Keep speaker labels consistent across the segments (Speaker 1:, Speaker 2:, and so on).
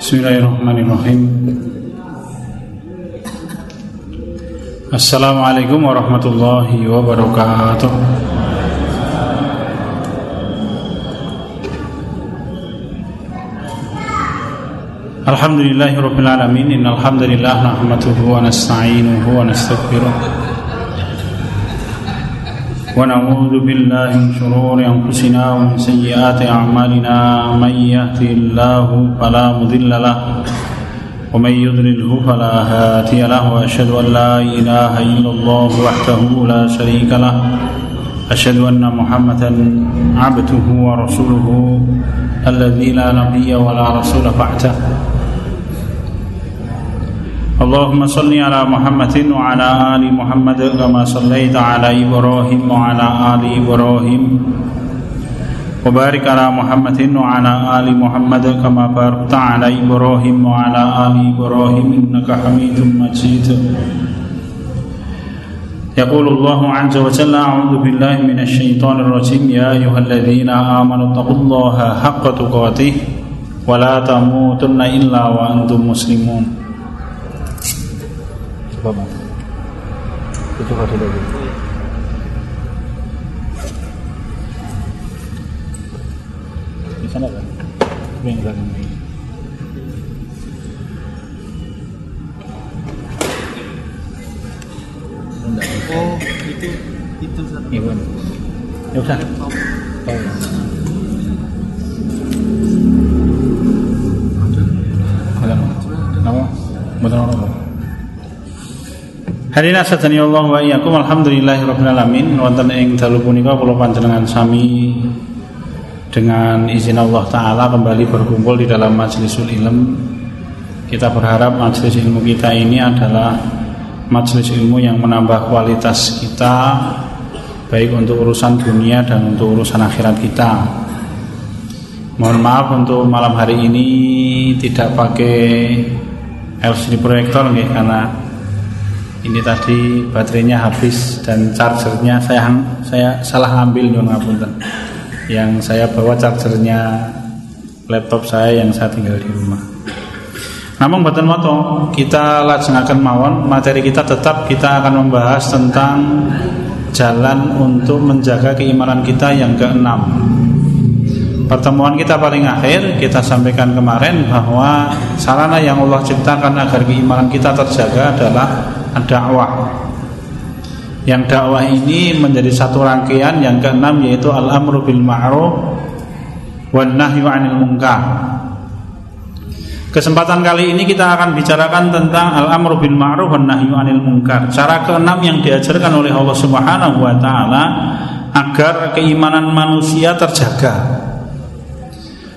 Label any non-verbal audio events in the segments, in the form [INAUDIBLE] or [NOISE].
Speaker 1: Bismillahirrahmanirrahim. Assalamualaikum warahmatullahi wabarakatuh. Alhamdulillahi rabbil alamin. Innal hamdalillah nahmaduhu wa nasta'inuhu wa nastaghfiruh ونعوذ بالله من شرور أنفسنا ومن سيئات أعمالنا. من يهدي الله فلا مضل له ومن يضلله فلا هادي له وأشهد أن لا إله إلا الله وحده لا شريك له. أشهد أن محمدا عبده ورسوله الذي لا نبي ولا رسول بعده. اللهم صل على محمد وعلى آل محمد كما صليت على إبراهيم وعلى آل إبراهيم. وبارك على محمد وعلى آل محمد كما باركت على إبراهيم وعلى آل إبراهيم إنك حميد مجيد. يقول الله عز وجل أعوذ بالله من الشيطان الرجيم. يا أيها الذين آمنوا اتقوا الله حق تقاته ولا تموتن إلا وأنتم مسلمون.
Speaker 2: Coba mas itu coba dulu
Speaker 1: di sana kan yang belakang ini
Speaker 2: oh itu itu
Speaker 1: iya kan ya usah oh. Nama? Betul nama? Hadirin asadani Allah wa iyyakum alhamdulillahirabbil alamin wonten ing dalu punika kula panjenengan sami dengan izin Allah taala kembali berkumpul di dalam majlisul ilm. Kita berharap majelis ilmu kita ini adalah majelis ilmu yang menambah kualitas kita baik untuk urusan dunia dan untuk urusan akhirat kita. Mohon maaf untuk malam hari ini tidak pakai LCD proyektor nih karena ini tadi baterainya habis dan chargernya saya saya salah ambil nyuwun ngapunten. Yang saya bawa chargernya laptop saya yang saya tinggal di rumah. Namun buatan moto kita lajengaken mawon materi kita tetap kita akan membahas tentang jalan untuk menjaga keimanan kita yang keenam. Pertemuan kita paling akhir kita sampaikan kemarin bahwa sarana yang Allah ciptakan agar keimanan kita terjaga adalah dakwah. Yang dakwah ini menjadi satu rangkaian yang keenam yaitu al-amru bil ma'ruf wan nahyu 'anil munkar. Kesempatan kali ini kita akan bicarakan tentang al-amru bil ma'ruf wan nahyu 'anil munkar. Cara keenam yang diajarkan oleh Allah Subhanahu wa taala agar keimanan manusia terjaga.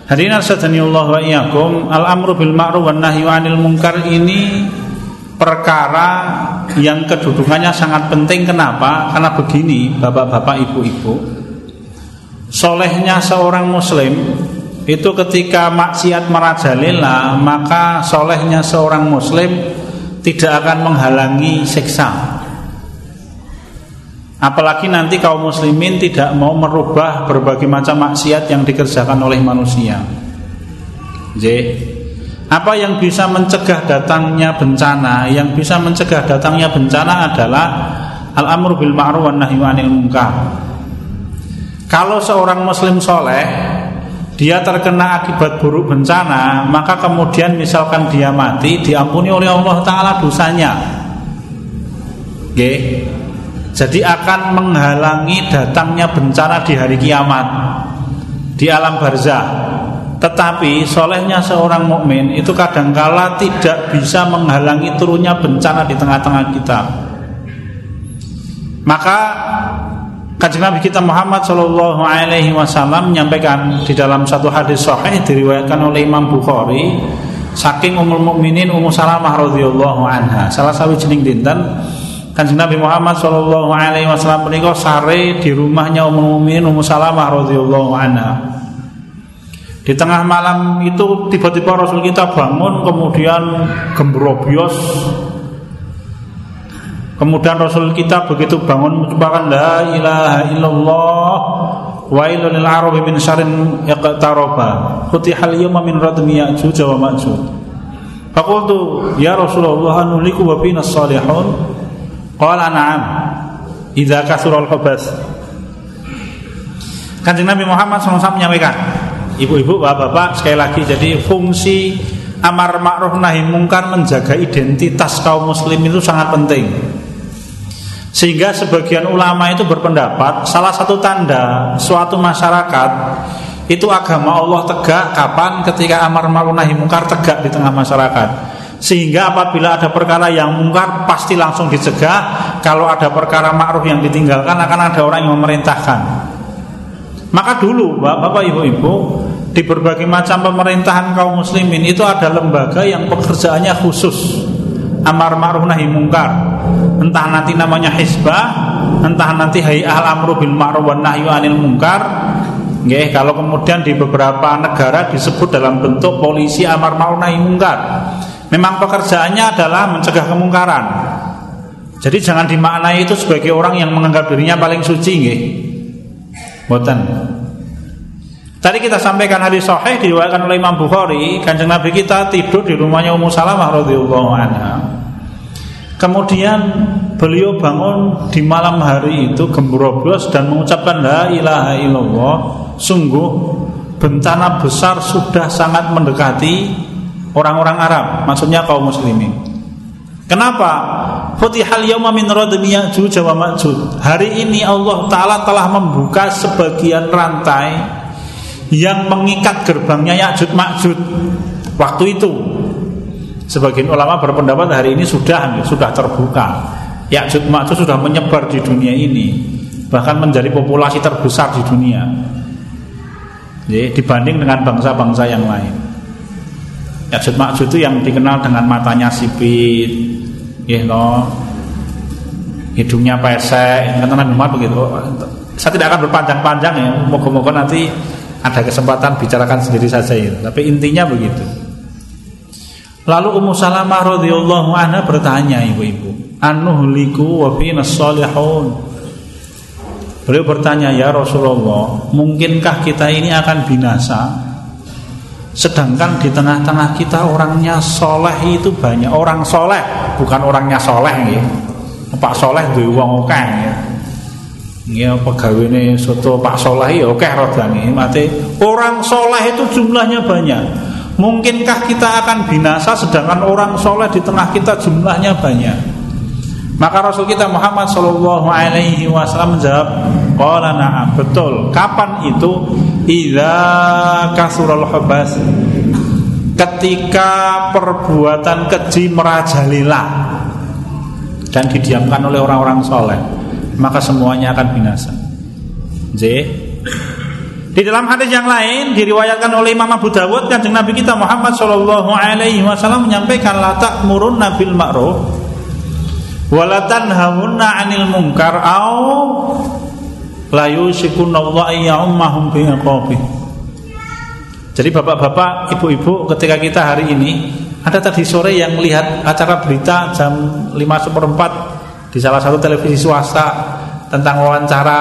Speaker 1: Hadirin Allah wa iyyakum, al-amru bil ma'ruf wan nahyu 'anil munkar ini perkara yang kedudukannya sangat penting. Kenapa? Karena begini bapak-bapak ibu-ibu. Solehnya seorang muslim itu ketika maksiat merajalela maka solehnya seorang muslim tidak akan menghalangi siksa. Apalagi nanti kaum muslimin tidak mau merubah berbagai macam maksiat yang dikerjakan oleh manusia. J apa yang bisa mencegah datangnya bencana? Yang bisa mencegah datangnya bencana adalah al-amru bil ma'ruf wan nahyu 'anil munkar. Kalau seorang muslim soleh dia terkena akibat buruk bencana, maka kemudian misalkan dia mati, diampuni oleh Allah Taala dosanya. Oke, jadi akan menghalangi datangnya bencana di hari kiamat di alam barzah. Tetapi solehnya seorang mukmin itu kadangkala tidak bisa menghalangi turunnya bencana di tengah-tengah kita. Maka Kanjeng Nabi kita Muhammad Shallallahu Alaihi Wasallam menyampaikan di dalam satu hadis sahih diriwayatkan oleh Imam Bukhari saking umul mukminin Ummu Salamah radhiyallahu anha salah satu jening dinten Kanjeng Nabi Muhammad Shallallahu Alaihi Wasallam menikah sare di rumahnya Umul Mukminin Ummu Salamah radhiyallahu anha di tengah malam itu tiba-tiba Rasul kita bangun kemudian gembrobios. Kemudian Rasul kita begitu bangun mengucapkan la ilaha illallah wailul lil arabi min syarrin iqtaraba futihal yawma min radmi ya'juj wa ma'juj. Faqultu ya rasulullah anuliku wa fina salihun qala na'am idza kathura al khabas Kanjeng Nabi Muhammad SAW menyampaikan Ibu-ibu, bapak-bapak sekali lagi Jadi fungsi amar ma'ruf nahi mungkar menjaga identitas kaum muslim itu sangat penting sehingga sebagian ulama itu berpendapat salah satu tanda suatu masyarakat itu agama Allah tegak kapan ketika amar ma'ruf nahi mungkar tegak di tengah masyarakat. Sehingga apabila ada perkara yang mungkar pasti langsung dicegah, kalau ada perkara ma'ruf yang ditinggalkan akan ada orang yang memerintahkan. Maka dulu Bapak Ibu-ibu di berbagai macam pemerintahan kaum muslimin itu ada lembaga yang pekerjaannya khusus amar ma'ruf nahi mungkar entah nanti namanya hizbah entah nanti hay'ah amru bil ma'ruf wan nahyu anil mungkar Nggih, kalau kemudian di beberapa negara disebut dalam bentuk polisi amar ma'ruf nahi mungkar. Memang pekerjaannya adalah mencegah kemungkaran. Jadi jangan dimaknai itu sebagai orang yang menganggap dirinya paling suci nggih. Boten. Tadi kita sampaikan hadis sahih diriwayatkan oleh Imam Bukhari, Kanjeng Nabi kita tidur di rumahnya Ummu Salamah radhiyallahu anha. Kemudian beliau bangun di malam hari itu gembroblos dan mengucapkan la ilaha illallah. Sungguh bencana besar sudah sangat mendekati orang-orang Arab, maksudnya kaum muslimin. Kenapa? Futihal yauma min radmi Ya'juj wa. Hari ini Allah taala telah membuka sebagian rantai yang mengikat gerbangnya Ya'juj Ma'juj. Waktu itu Sebagian ulama berpendapat hari ini sudah sudah terbuka. Ya'juj Ma'juj sudah menyebar di dunia ini, bahkan menjadi populasi terbesar di dunia. Jadi, dibanding dengan bangsa-bangsa yang lain. Ya'juj Ma'juj itu yang dikenal dengan matanya sipit, ya no, hidungnya pesek, kata Nabi begitu. Saya tidak akan berpanjang-panjang ya, moga-moga nanti ada kesempatan bicarakan sendiri saja ya. Tapi intinya begitu. Lalu Ummu Salamah radhiyallahu anha bertanya ibu-ibu, "Anuhliku wa fina salihun?" Beliau bertanya, "Ya Rasulullah, mungkinkah kita ini akan binasa?" Sedangkan di tengah-tengah kita orangnya soleh itu banyak Orang soleh, bukan orangnya soleh ya. Pak soleh duwe wong oke ya. Ya pegawai soto Pak Soleh ya oke rodani mati orang soleh itu jumlahnya banyak Mungkinkah kita akan binasa sedangkan orang soleh di tengah kita jumlahnya banyak? Maka Rasul kita Muhammad Shallallahu Alaihi Wasallam menjawab, Qala na'am betul. Kapan itu? Ida kasurul habas. Ketika perbuatan keji merajalela dan didiamkan oleh orang-orang soleh, maka semuanya akan binasa. J. Di dalam hadis yang lain diriwayatkan oleh Imam Abu Dawud kanjeng Nabi kita Muhammad Shallallahu Alaihi Wasallam menyampaikan la murun nabil ma'ruf walatan tanhawunna 'anil munkar au la yusikunallahu ayyummahum bi'iqabi. Jadi bapak-bapak, ibu-ibu ketika kita hari ini ada tadi sore yang melihat acara berita jam 5 seperempat di salah satu televisi swasta tentang wawancara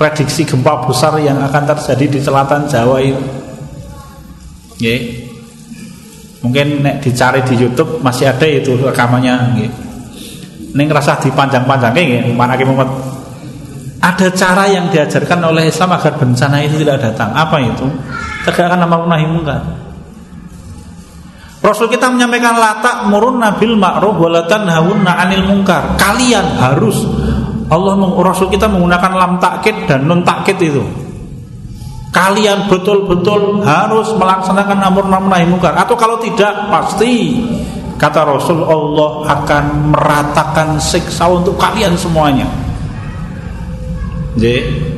Speaker 1: prediksi gempa besar yang akan terjadi di selatan Jawa itu. Nggih. Mungkin nek dicari di YouTube masih ada itu rekamannya nggih. Ning ngerasa dipanjang-panjangke nggih, manake mumet. Ada cara yang diajarkan oleh Islam agar bencana itu tidak datang. Apa itu? Tegakkan nama nahi mungkar. Rasul kita menyampaikan latak murun nabil ma'ruf walatan hawunna anil mungkar. Kalian harus Allah Rasul kita menggunakan lam takkit dan nun takkit itu. Kalian betul-betul harus melaksanakan amar nahi munkar atau kalau tidak pasti kata Rasul Allah akan meratakan siksa untuk kalian semuanya. Jadi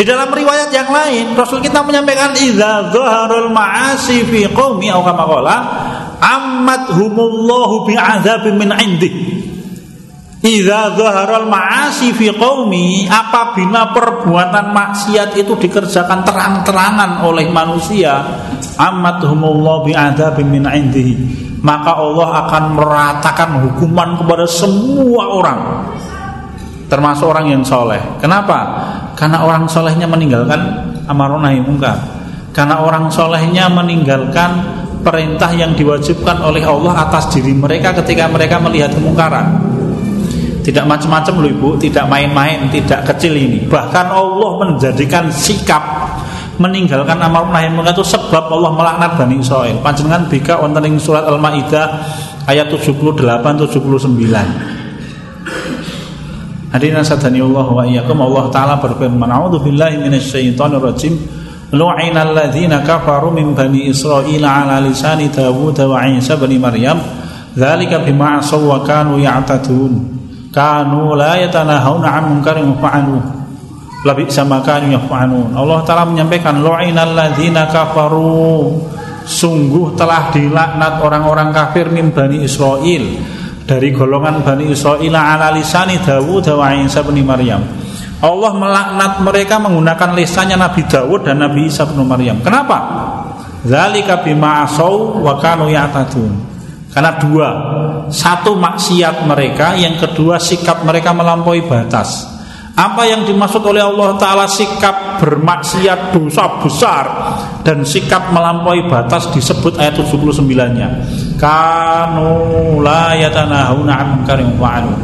Speaker 1: di dalam riwayat yang lain Rasul kita menyampaikan idza zaharul ma'asi fi qaumi atau kama qala ammat humullahu bi'adzabin min indih Idza zaharal ma'asi fi qaumi apabila perbuatan maksiat itu dikerjakan terang-terangan oleh manusia amatuhumullah bi'adzabin min indihi maka Allah akan meratakan hukuman kepada semua orang termasuk orang yang soleh. Kenapa? Karena orang solehnya meninggalkan amar nahi mungkar. Karena orang solehnya meninggalkan perintah yang diwajibkan oleh Allah atas diri mereka ketika mereka melihat kemungkaran. Tidak macam-macam loh ibu, tidak main-main, tidak kecil ini. Bahkan Allah menjadikan sikap meninggalkan amar nahi mungkar itu sebab Allah melaknat Bani Israel. Panjenengan bika wonten surat Al-Maidah ayat 78 79. Hadirin sadani Allah wa iyyakum. Allah taala berfirman A'udzu billahi minasyaitonir rajim. Lu'ina alladhina kafaru min bani Israil ala lisani Dawud wa Isa bin Maryam. Dzalika bima asaw wa kanu ya'tadun. Kanu la yatanahawna 'an munkarin fa'alu. Labi sama kanu yaf'alun Allah taala menyampaikan lu'ina alladhina kafaru. Sungguh telah dilaknat orang-orang kafir min bani Israil dari golongan Bani Israel ala lisani Dawud wa Isa bin Maryam. Allah melaknat mereka menggunakan lisannya Nabi Dawud dan Nabi Isa bin Maryam. Kenapa? Zalika bima asau wa kanu ya'tadun. Karena dua, satu maksiat mereka, yang kedua sikap mereka melampaui batas. Apa yang dimaksud oleh Allah Ta'ala sikap bermaksiat dosa besar Dan sikap melampaui batas disebut ayat 79-nya Kanu la yatanahuna an munkarin fa'alu.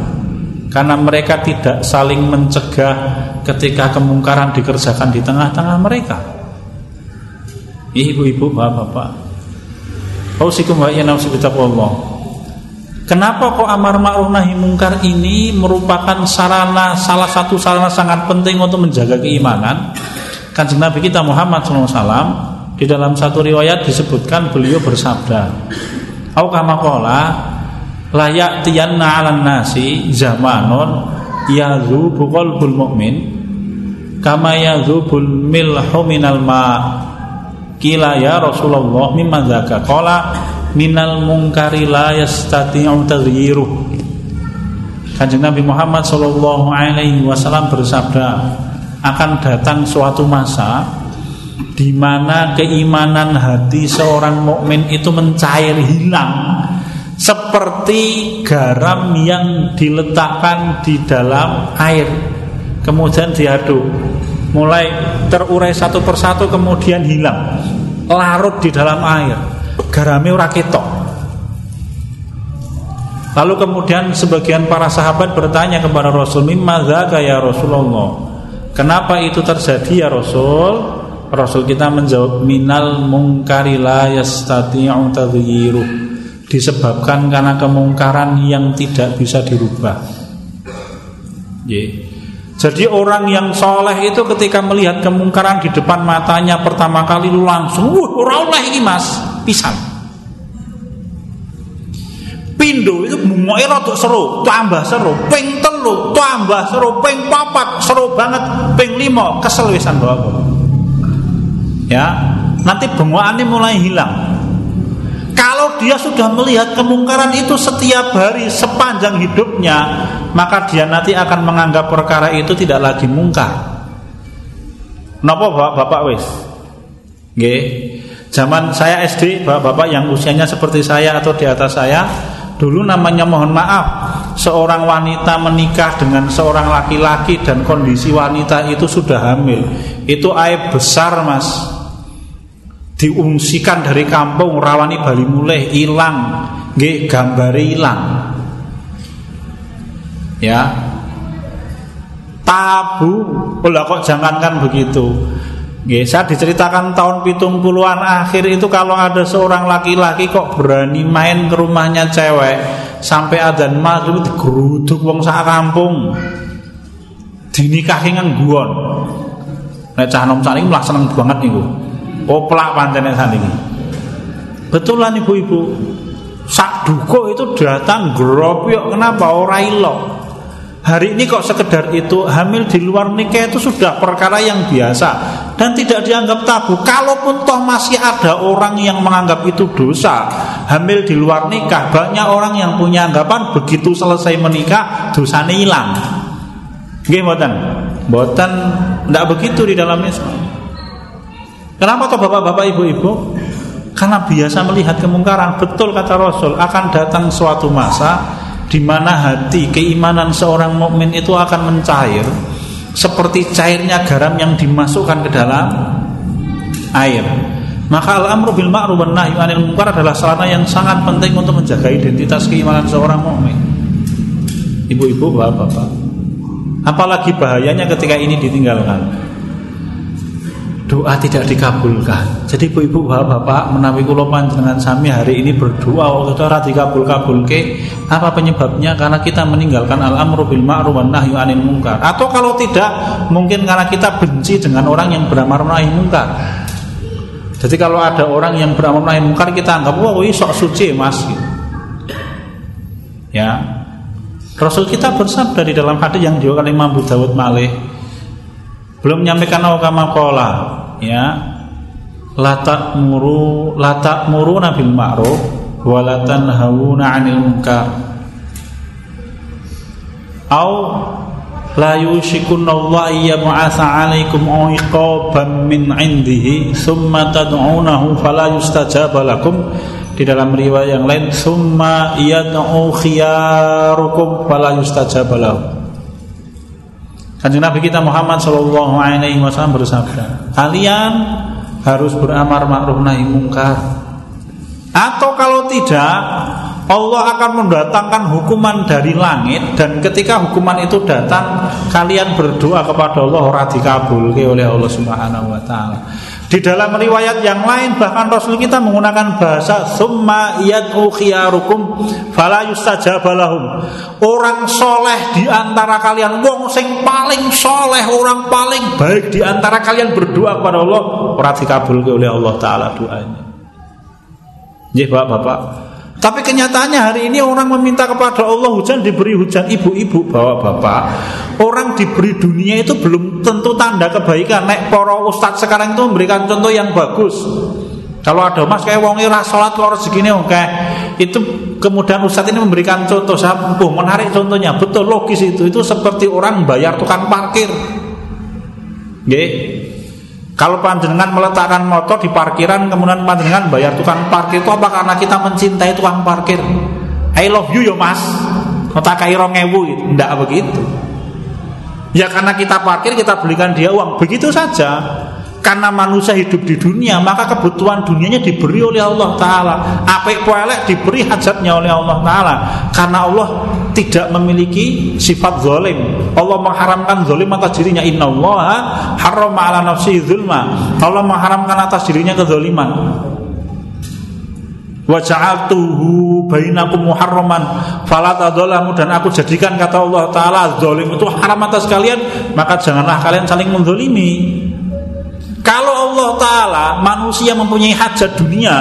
Speaker 1: Karena mereka tidak saling mencegah ketika kemungkaran dikerjakan di tengah-tengah mereka. Ibu-ibu, bapak-bapak. Ausikum wa iya Allah Kenapa kok amar ma'ruf nahi mungkar ini merupakan sarana salah satu sarana sangat penting untuk menjaga keimanan? Kanjeng Nabi kita Muhammad SAW di dalam satu riwayat disebutkan beliau bersabda, "Au kama qala la ya'tiyanna 'alan nasi zamanun yadhubu qalbul mu'min kama yadhubul milhu minal ma' Kila ya Rasulullah mimma dzaka qala minal mungkari la yastati'u taghyiruh Kanjeng Nabi Muhammad sallallahu alaihi wasallam bersabda akan datang suatu masa di mana keimanan hati seorang mukmin itu mencair hilang seperti garam yang diletakkan di dalam air kemudian diaduk mulai terurai satu persatu kemudian hilang larut di dalam air garame ora ketok. Lalu kemudian sebagian para sahabat bertanya kepada Rasul, "Mimma ya Rasulullah?" Kenapa itu terjadi ya Rasul? Rasul kita menjawab, "Minal mungkari la yastati'u tadhyiruh." Disebabkan karena kemungkaran yang tidak bisa dirubah. Jadi orang yang soleh itu ketika melihat kemungkaran di depan matanya pertama kali lu langsung, wah orang oleh ini mas, pisang. Pindo itu bungoe rada seru, tambah seru, ping telu, tambah seru, ping papat, seru banget, ping lima, kesel wisan bawa Ya, nanti bengokannya mulai hilang. Kalau dia sudah melihat kemungkaran itu setiap hari sepanjang hidupnya, maka dia nanti akan menganggap perkara itu tidak lagi mungkar. Napa bapak-bapak wis? Nggih. Zaman saya SD, bapak-bapak yang usianya seperti saya atau di atas saya, dulu namanya mohon maaf, seorang wanita menikah dengan seorang laki-laki dan kondisi wanita itu sudah hamil. Itu aib besar, Mas diungsikan dari kampung rawani Bali mulai hilang nggih gambare hilang ya. Tabu. Oh kok jangankan begitu? Nggih, saya diceritakan tahun pitung puluhan akhir itu kalau ada seorang laki-laki kok berani main ke rumahnya cewek sampai adzan maghrib digeruduk wong sak kampung. Dinikahi guon Nek cah nom saling malah seneng banget niku. Oplak pancene saniki. Betulan ibu-ibu. Sak duko itu datang gropiok kenapa ora ilok. Hari ini kok sekedar itu hamil di luar nikah itu sudah perkara yang biasa dan tidak dianggap tabu. Kalaupun toh masih ada orang yang menganggap itu dosa, hamil di luar nikah banyak orang yang punya anggapan begitu selesai menikah dosanya hilang. Nggih mboten? Mboten ndak begitu di dalam Islam. Kenapa toh bapak-bapak ibu-ibu? Karena biasa melihat kemungkaran Betul kata Rasul Akan datang suatu masa di mana hati keimanan seorang mukmin itu akan mencair seperti cairnya garam yang dimasukkan ke dalam air. Maka al-amru bil ma'ruf wan nahyu anil munkar adalah sarana yang sangat penting untuk menjaga identitas keimanan seorang mukmin. Ibu-ibu, bapak-bapak. Apalagi bahayanya ketika ini ditinggalkan doa tidak dikabulkan. Jadi ibu-ibu bapak-bapak menawi kula panjenengan sami hari ini berdoa waktu ora dikabul-kabulke. Apa penyebabnya? Karena kita meninggalkan al-amru bil ma'ruf wan nahyu anil munkar. Atau kalau tidak, mungkin karena kita benci dengan orang yang beramar nahi munkar. Jadi kalau ada orang yang beramar nahi munkar kita anggap wah oh, sok suci Mas. Ya. Rasul kita bersabda di dalam hadis yang diwakili Imam Abu Dawud Malih belum menyampaikan awakama kola ya. Latak muru latak muru nabil ma'ruf walatan hauna 'anil munkar. Au la yushikun Allah iya mu'asa 'alaikum iqaban min 'indihi thumma tad'unahu fala yustajaba lakum. Di dalam riwayat yang lain summa yad'u khiyarukum fala yustajaba Kanjeng Nabi kita Muhammad Shallallahu Alaihi Wasallam bersabda, kalian harus beramar ma'ruf nahi mungkar. Atau kalau tidak, Allah akan mendatangkan hukuman dari langit dan ketika hukuman itu datang, kalian berdoa kepada Allah ora dikabulke oleh Allah Subhanahu wa taala. Di dalam riwayat yang lain bahkan Rasul kita menggunakan bahasa summa yad'u khiyarukum fala yustajabalahum. Orang soleh di antara kalian wong sing paling soleh, orang paling baik di antara kalian berdoa kepada Allah ora dikabulke oleh Allah taala doanya. Nggih Bapak-bapak, tapi kenyataannya hari ini orang meminta kepada Allah hujan diberi hujan. Ibu-ibu bawa bapak Orang diberi dunia itu belum tentu tanda kebaikan. Nek poro ustadz sekarang itu memberikan contoh yang bagus. Kalau ada mas kayak wong ira sholat kalau segini oke Itu kemudian ustadz ini memberikan contoh. Saya menarik contohnya. Betul logis itu. Itu seperti orang bayar tukang parkir. Gih kalau panjenengan meletakkan motor di parkiran kemudian panjenengan bayar tukang parkir itu apa karena kita mencintai tukang parkir? I love you yo mas. Notakai rongewu gitu. Tidak begitu. Ya karena kita parkir kita belikan dia uang. Begitu saja. Karena manusia hidup di dunia Maka kebutuhan dunianya diberi oleh Allah Ta'ala. Apik poelek diberi hajatnya oleh Allah Ta'ala. Karena Allah tidak memiliki sifat zalim. Allah mengharamkan zalim atas dirinya. Inna Allah haram ala nafsi zulma. Allah mengharamkan atas dirinya kezaliman. Wa ja'altuhu bainakum muharraman. Fala dan aku jadikan kata Allah taala zalim itu haram atas kalian maka janganlah kalian saling menzalimi kalau Allah Ta'ala manusia mempunyai hajat dunia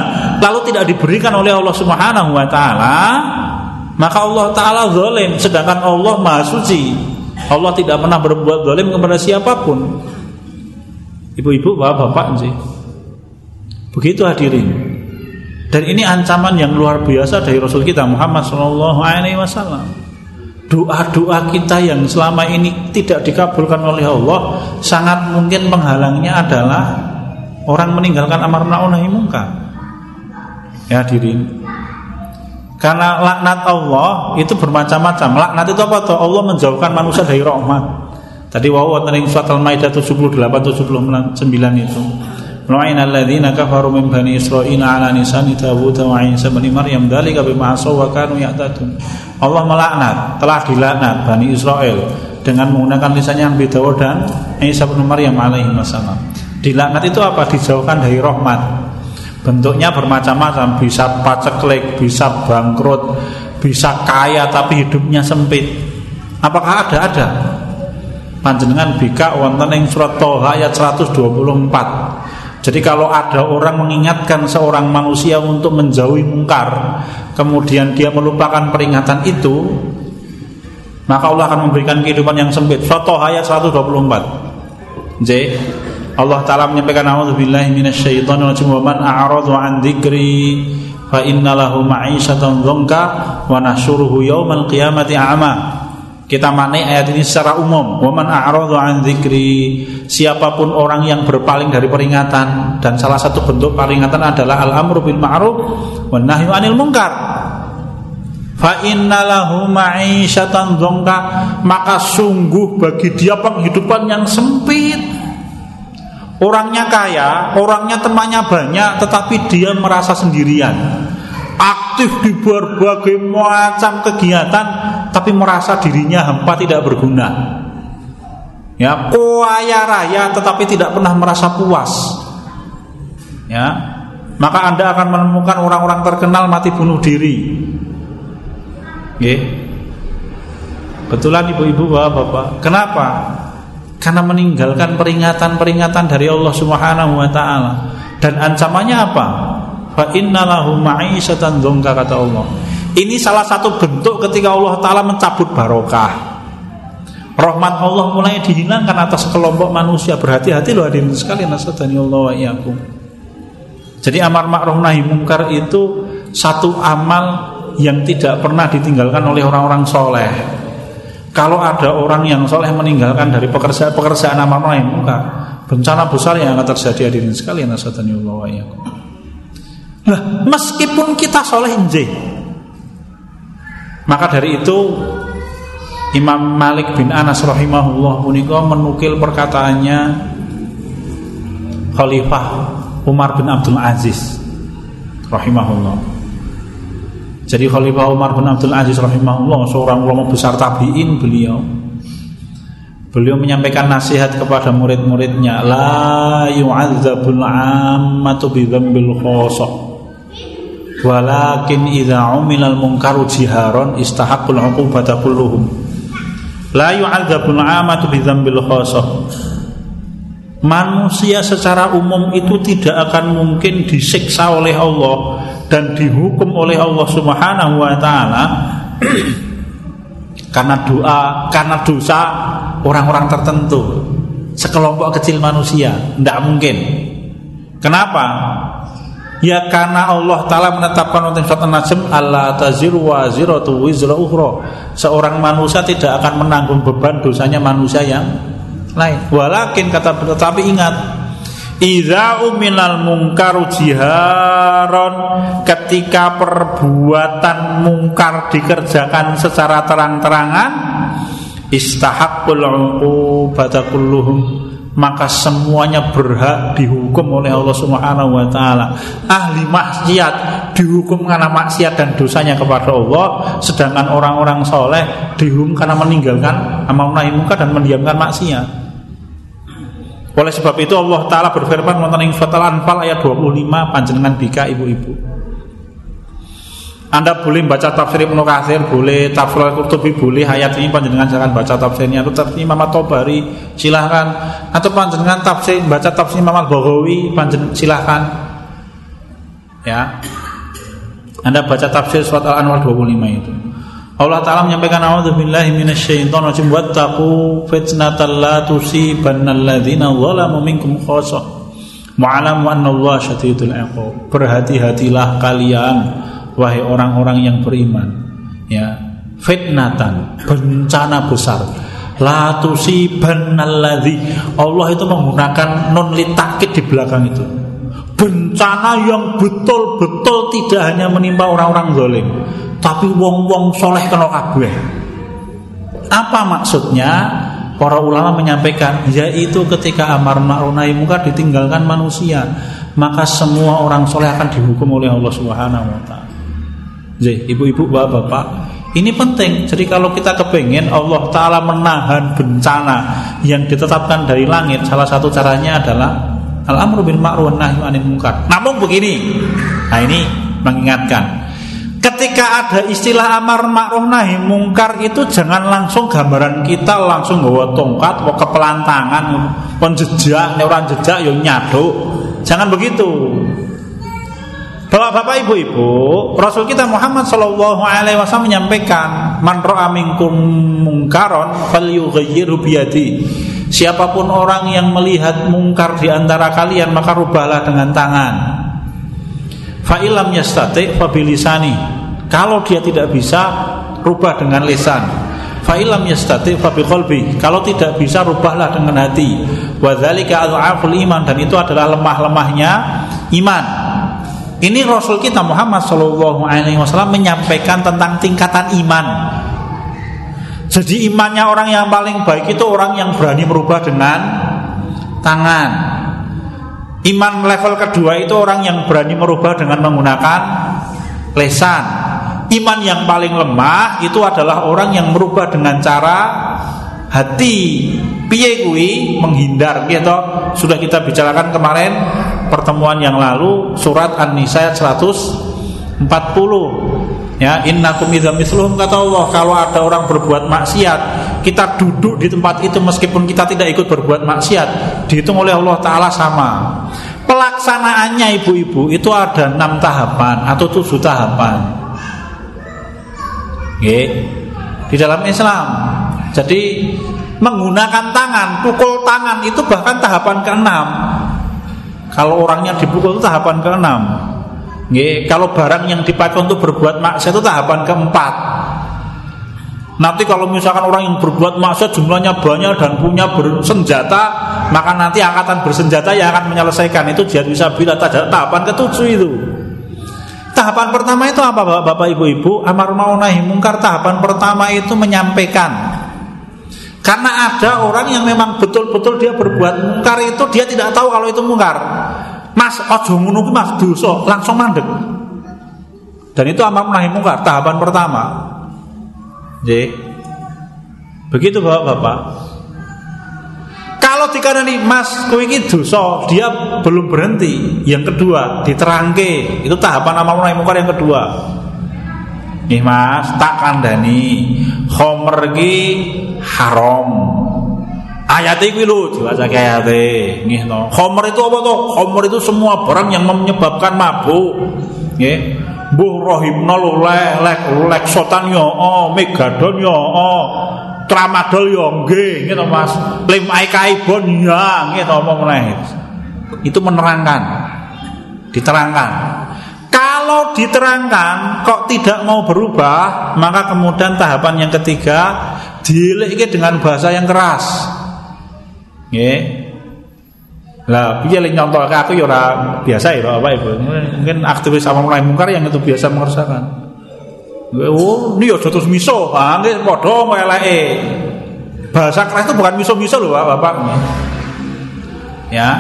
Speaker 1: Lalu tidak diberikan oleh Allah Subhanahu Wa Ta'ala Maka Allah Ta'ala zalim Sedangkan Allah Maha Suci. Allah tidak pernah berbuat zalim kepada siapa pun. Ibu-ibu, bapak-bapak sih. Begitu hadirin. Dan ini ancaman yang luar biasa dari Rasul kita Muhammad Wasallam doa-doa kita yang selama ini tidak dikabulkan oleh Allah sangat mungkin penghalangnya adalah orang meninggalkan amar ma'ruf nahi munkar. Ya hadirin. Karena laknat Allah itu bermacam-macam. Laknat itu apa tuh? Allah menjauhkan manusia dari rahmat. Tadi wow wonten ing surat Al-Maidah 78 79 itu. Kafaru min bani Israil ala nisani Dawud wa Isa bin Maryam dzalika bima asaw wa kanu ya'tadun. Allah melaknat, telah dilaknat Bani Israel dengan menggunakan lisannya yang Dawud dan Isa bin Maryam alaihi wasallam. Dilaknat itu apa? Dijauhkan dari rahmat. Bentuknya bermacam-macam, bisa paceklik, bisa bangkrut, bisa kaya tapi hidupnya sempit. Apakah ada? Ada. Panjenengan bika wonten ing surat Toha ayat 124. Jadi kalau ada orang mengingatkan seorang manusia untuk menjauhi mungkar Kemudian dia melupakan peringatan itu Maka Allah akan memberikan kehidupan yang sempit. Soto ayat 124 J Allah Ta'ala menyampaikan A'udzubillahi minasyaitonirrajim. Wa man a'radu an dzikri fa inna lahu ma'isyatan dzonka wa nahsyuruhu yaumal qiyamati a'ma kita maknai ayat ini secara umum. Waman a'radu an dzikri. Siapa pun orang yang berpaling dari peringatan dan salah satu bentuk peringatan adalah al-amru bil ma'ruf wan nahyu anil munkar. fa innalahu ma'isyatan dzongka maka sungguh bagi dia penghidupan yang sempit orangnya kaya orangnya temannya banyak tetapi dia merasa sendirian aktif di berbagai macam kegiatan tapi merasa dirinya hampa tidak berguna ya kaya raya tetapi tidak pernah merasa puas ya maka anda akan menemukan orang-orang terkenal mati bunuh diri Nggih. Betulan ibu-ibu bapak-bapak. Kenapa? Karena meninggalkan peringatan-peringatan dari Allah Subhanahu wa taala. Dan ancamannya apa? Fa innalahu ma'isyatan dzongka kata Allah. Ini salah satu bentuk ketika Allah taala mencabut barokah. Rahmat Allah mulai dihilangkan atas kelompok manusia. Berhati-hati loh hadirin sekalian nasadani Allah wa iyyakum. Jadi amar ma'ruf nahi mungkar itu satu amal yang tidak pernah ditinggalkan oleh orang-orang soleh. Kalau ada orang yang soleh meninggalkan dari pekerjaan-pekerjaan amar ma'ruf muka, bencana besar yang akan terjadi hadirin sekalian asadaniullah wa Nah, meskipun kita soleh maka dari itu Imam Malik bin Anas rahimahullah punika menukil perkataannya Khalifah Umar bin Abdul Aziz rahimahullah. Jadi Khalifah Umar bin Abdul Aziz rahimahullah seorang ulama besar tabi'in beliau. Beliau menyampaikan nasihat kepada murid-muridnya La yu'adzabul ammatu bidzambil khosok Walakin idza umilal munkaru jiharon istahaqqul uqubata kulluhum La yu'adzabul ammatu bidzambil khosok Manusia secara umum itu tidak akan mungkin disiksa oleh Allah dan dihukum oleh Allah Subhanahu wa taala [CLEARS THROAT] karena doa, karena dosa orang-orang tertentu, sekelompok kecil manusia, tidak mungkin. Kenapa? Ya karena Allah Ta'ala menetapkan untuk surat An-Najm Allah taziru wa ziratu wizra ukhra. Seorang manusia tidak akan menanggung beban dosanya manusia yang lain. Walakin kata tetapi ingat Iza uminal mungkaru jiharon Ketika perbuatan mungkar dikerjakan secara terang-terangan Istahakul uqubata kulluhum maka semuanya berhak dihukum oleh Allah Subhanahu wa taala. Ahli maksiat dihukum karena maksiat dan dosanya kepada Allah, sedangkan orang-orang soleh dihukum karena meninggalkan amal nahi dan mendiamkan maksiat. Oleh sebab itu Allah Ta'ala berfirman Wonten ing Fatal Anfal ayat 25 Panjenengan bika ibu-ibu anda boleh baca tafsir Ibnu Katsir, boleh tafsir Al-Qurtubi, boleh ayat ini panjenengan jangan baca tafsirnya atau tafsir Imam At-Tabari, silahkan. Atau panjenengan tafsir baca tafsir Imam Al-Baghawi, panjenengan silahkan. Ya. Anda baca tafsir surat Al-Anwar 25 itu. Allah Ta'ala menyampaikan A'udzubillahi minasyaitonir rajim wattaqu fitnatal la tusibanna alladzina zalamu minkum khassah wa'lamu annallaha syadidul iqab berhati-hatilah kalian wahai orang-orang yang beriman ya fitnatan bencana besar la tusibanna alladzi Allah itu menggunakan non litakid di belakang itu bencana yang betul-betul tidak hanya menimpa orang-orang zalim tapi wong-wong soleh kena kabeh. Apa maksudnya? Para ulama menyampaikan yaitu ketika amar ma'ruf nahi ditinggalkan manusia, maka semua orang soleh akan dihukum oleh Allah Subhanahu wa taala. Ibu-ibu, bapak-bapak, ini penting. Jadi kalau kita kepengen Allah Taala menahan bencana yang ditetapkan dari langit, salah satu caranya adalah al-amru bil ma'ruf nahi. Namun begini, nah ini mengingatkan Ketika ada istilah amar ma'ruf nahi mungkar itu jangan langsung gambaran kita langsung bawa tongkat, bawa kepelantangan, pon jejak, orang jejak yang nyaduk. Jangan begitu. Bapak-bapak ibu-ibu, Rasul kita Muhammad Shallallahu Alaihi Wasallam menyampaikan, "Man ro'a minkum mungkaron, falyughayyirhu biyadi." Siapa pun orang yang melihat mungkar di antara kalian maka rubahlah dengan tangan. Fa'ilam yastati fabilisani Kalau dia tidak bisa Rubah dengan lisan. Fa'ilam yastati fabiqolbi Kalau tidak bisa rubahlah dengan hati. Wadhalika al iman Dan itu adalah lemah-lemahnya iman Ini Rasul kita Muhammad Shallallahu Alaihi Wasallam menyampaikan tentang tingkatan iman. Jadi imannya orang yang paling baik itu orang yang berani merubah dengan tangan. Iman level kedua itu orang yang berani merubah dengan menggunakan lesan. Iman yang paling lemah itu adalah orang yang merubah dengan cara hati. Piye menghindar gitu. Sudah kita bicarakan kemarin pertemuan yang lalu surat An-Nisa 140. Ya, innakum idza misluhum kata Allah, kalau ada orang berbuat maksiat, kita duduk di tempat itu meskipun kita tidak ikut berbuat maksiat, dihitung oleh Allah taala sama. Pelaksanaannya ibu-ibu itu ada enam tahapan atau tujuh tahapan. Oke. Di dalam Islam. Jadi menggunakan tangan, pukul tangan itu bahkan tahapan keenam. Kalau orangnya dipukul itu tahapan keenam. Nggih, kalau barang yang dipakai untuk berbuat maksiat itu tahapan keempat. Nanti kalau misalkan orang yang berbuat maksiat jumlahnya banyak dan punya bersenjata, maka nanti angkatan bersenjata yang akan menyelesaikan itu jihad bisa bila tahapan ketujuh itu. Tahapan pertama itu apa Bapak, Ibu-ibu? Amar ma'ruf nahi mungkar tahapan pertama itu menyampaikan. Karena ada orang yang memang betul-betul dia berbuat mungkar itu dia tidak tahu kalau itu mungkar. Mas ojo ngono Mas dosa, langsung mandek. Dan itu amar nahi mungkar tahapan pertama. Jadi begitu Bapak-bapak. Kalau dikanani Mas kowe iki dosa, dia belum berhenti. Yang kedua, diterangke. Itu tahapan amar nahi mungkar yang kedua. Nih Mas, tak kandani khomer ki haram. Ayat iki lho diwaca ayate. Nggih to. Khamr itu apa to? Khamr itu semua barang yang menyebabkan mabuk. Nggih. Mbuh rohimno lek lek lek sotan yo oh, megadon yo oh, tramadol yo nggih gitu Mas. Lem kaibon ya nggih to omong Itu menerangkan. Diterangkan. Kalau diterangkan kok tidak mau berubah, maka kemudian tahapan yang ketiga dilek dengan bahasa yang keras. Nggih. Lah piye lek nyontoke aku ya ora biasa ya Bapak Ibu. Mungkin aktivis sama mulai mungkar yang itu biasa mengerjakan. Oh, ini ya terus miso, ah nggih padha eleke. Bahasa keras itu bukan miso-miso loh Bapak. Ya,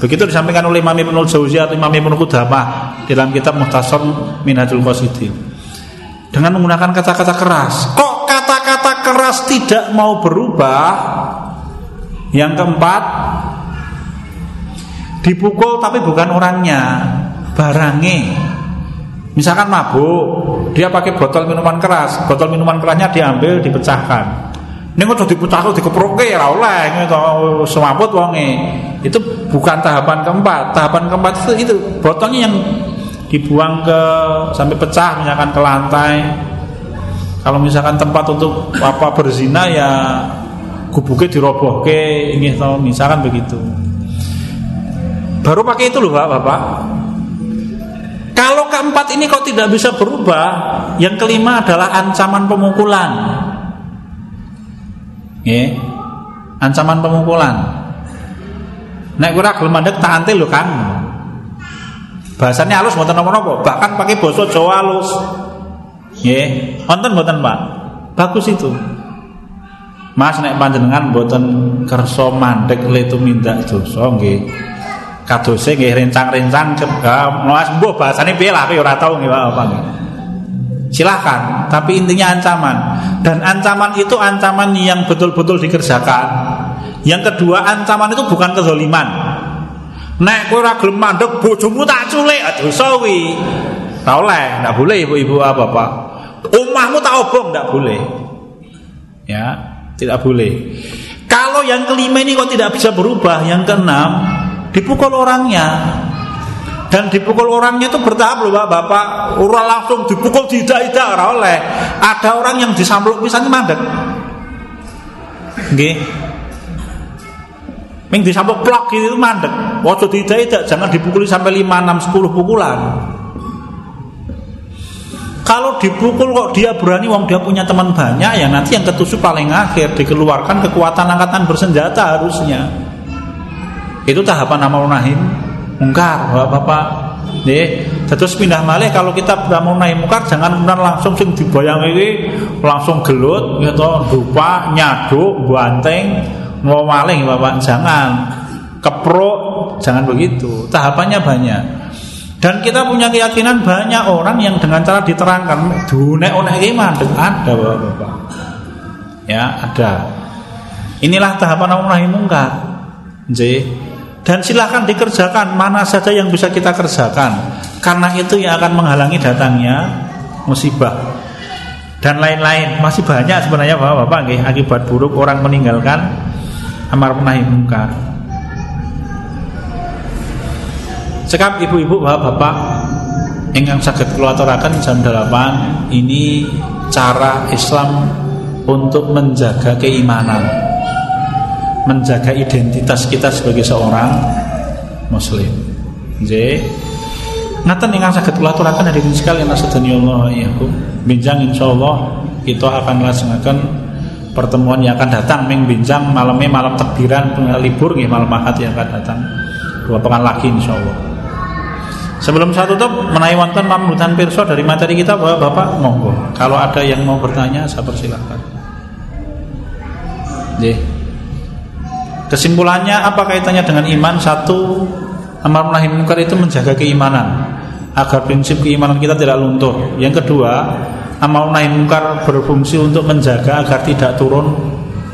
Speaker 1: begitu disampaikan oleh Imam Ibnu Jauzi atau Imam Ibnu Qudamah dalam kitab Muhtasar Minhajul Qasidin. Dengan menggunakan kata-kata keras. Kok kata-kata keras tidak mau berubah? Yang keempat, dipukul tapi bukan orangnya, barangnya. Misalkan mabuk, dia pakai botol minuman keras, botol minuman kerasnya diambil, dipecahkan. Ini kok dipecahkan, dikeproke ya oleh gitu, semaput wonge. Itu bukan tahapan keempat. Tahapan keempat itu, itu botolnya yang dibuang ke sampai pecah misalkan ke lantai. Kalau misalkan tempat untuk apa berzina ya gubuknya dirobohke ini tahu misalkan begitu. Baru pakai itu loh pak bapak. Kalau keempat ini kok tidak bisa berubah yang kelima adalah ancaman pemukulan. Ya ancaman pemukulan. Naik kurang gelem mandek tak lho kan bahasanya halus mboten napa-napa. Bahkan pakai basa Jawa halus. Nggih. Wonten mboten Pak? Bagus itu Mas nek panjenengan mboten kersa mandek le tumindak dosa nggih. Kadose nggih rencang-rencang Mas mbuh bahasane piye lah aku ora tau nggih apa Silahkan, tapi intinya ancaman Dan ancaman itu ancaman yang betul-betul dikerjakan Yang kedua ancaman itu bukan kezaliman Nek kowe ora gelem mandek bojomu tak culik dosa kuwi. Ora oleh, ndak boleh ibu-ibu apa Pak. Omahmu tak obong ndak boleh. Ya, tidak boleh. Kalau yang kelima ini kok tidak bisa berubah, yang keenam dipukul orangnya. Dan dipukul orangnya itu bertahap loh Pak, Bapak. Orang langsung dipukul tidak tidak oleh. Ada orang yang disampluk misalnya mandek. Nggih. Ming disampluk plok itu mandek. Waktu tidak tidak jangan dipukuli sampai 5 6 10 pukulan. Kalau dipukul kok dia berani wong dia punya teman banyak ya nanti yang ketusuk paling akhir dikeluarkan kekuatan angkatan bersenjata harusnya. Itu tahapan amal nahim mungkar Bapak-bapak. Nih, Terus pindah malih kalau kita mau naik mungkar jangan kemudian langsung sing dibayang ini langsung gelut gitu dupa nyaduk banteng mau maling Bapak jangan. Keprok jangan begitu. Tahapannya banyak dan kita punya keyakinan banyak orang yang dengan cara diterangkan dunek onek mandek. Ada Bapak-bapak. Ya ada. Inilah tahapan amar nahi mungkar dan silahkan dikerjakan mana saja yang bisa kita kerjakan. Karena itu yang akan menghalangi datangnya musibah. Dan lain-lain. Masih banyak sebenarnya bapak-bapak akibat buruk orang meninggalkan amar nahi mungkar cekap ibu-ibu bapak-bapak ingkang sakit keluarakan jam 8 ini cara Islam untuk menjaga keimanan menjaga identitas kita sebagai seorang muslim. Jadi ngaten ingkang saged kula aturaken hadirin Allah iyakum. Binjang insyaallah kita akan laksanakan pertemuan yang akan datang ming binjang malamnya malam takbiran libur nggih malam Ahad yang akan datang. Dua pekan lagi insyaallah. Sebelum saya tutup menawi wonten pamundutan pirsa dari materi kita Bapak, Bapak monggo. Kalau ada yang mau bertanya saya persilahkan. Nggih. Kesimpulannya apa kaitannya dengan iman? Satu, amar nahi munkar itu menjaga keimanan agar prinsip keimanan kita tidak luntur. Yang kedua, amar nahi munkar berfungsi untuk menjaga agar tidak turun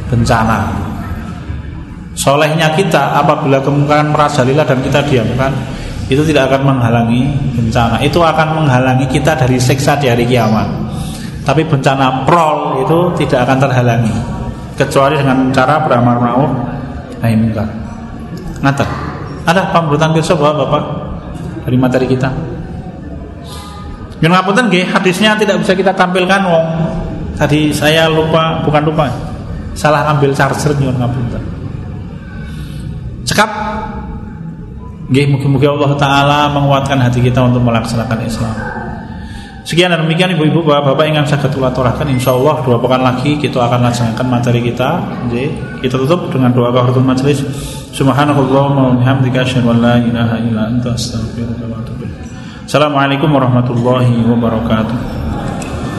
Speaker 1: bencana. Solehnya kita apabila kemungkaran merajalela dan kita diamkan itu tidak akan menghalangi bencana. Itu akan menghalangi kita dari seksa di hari kiamat. Tapi bencana prol itu tidak akan terhalangi kecuali dengan cara beramar ma'ruf nahi munkar. Ngata. Ada pemberutan pirsa bahwa Bapak dari materi kita. Yang ngapunten nggih, hadisnya tidak bisa kita tampilkan wong. Tadi saya lupa, bukan lupa. Salah ambil charger nyuwun ngapunten. Cekap Nggih, mugi-mugi Allah taala menguatkan hati kita untuk melaksanakan Islam. Sekian dan demikian ibu-ibu bapak-bapak yang saya ketulaturahkan Insya Allah dua pekan lagi kita akan laksanakan materi kita. Jadi, Kita tutup dengan doa kehormatan majelis Subhanallahumma wa bihamdika asyhadu an la ilaha illa anta astaghfiruka wa atubu Assalamualaikum warahmatullahi wabarakatuh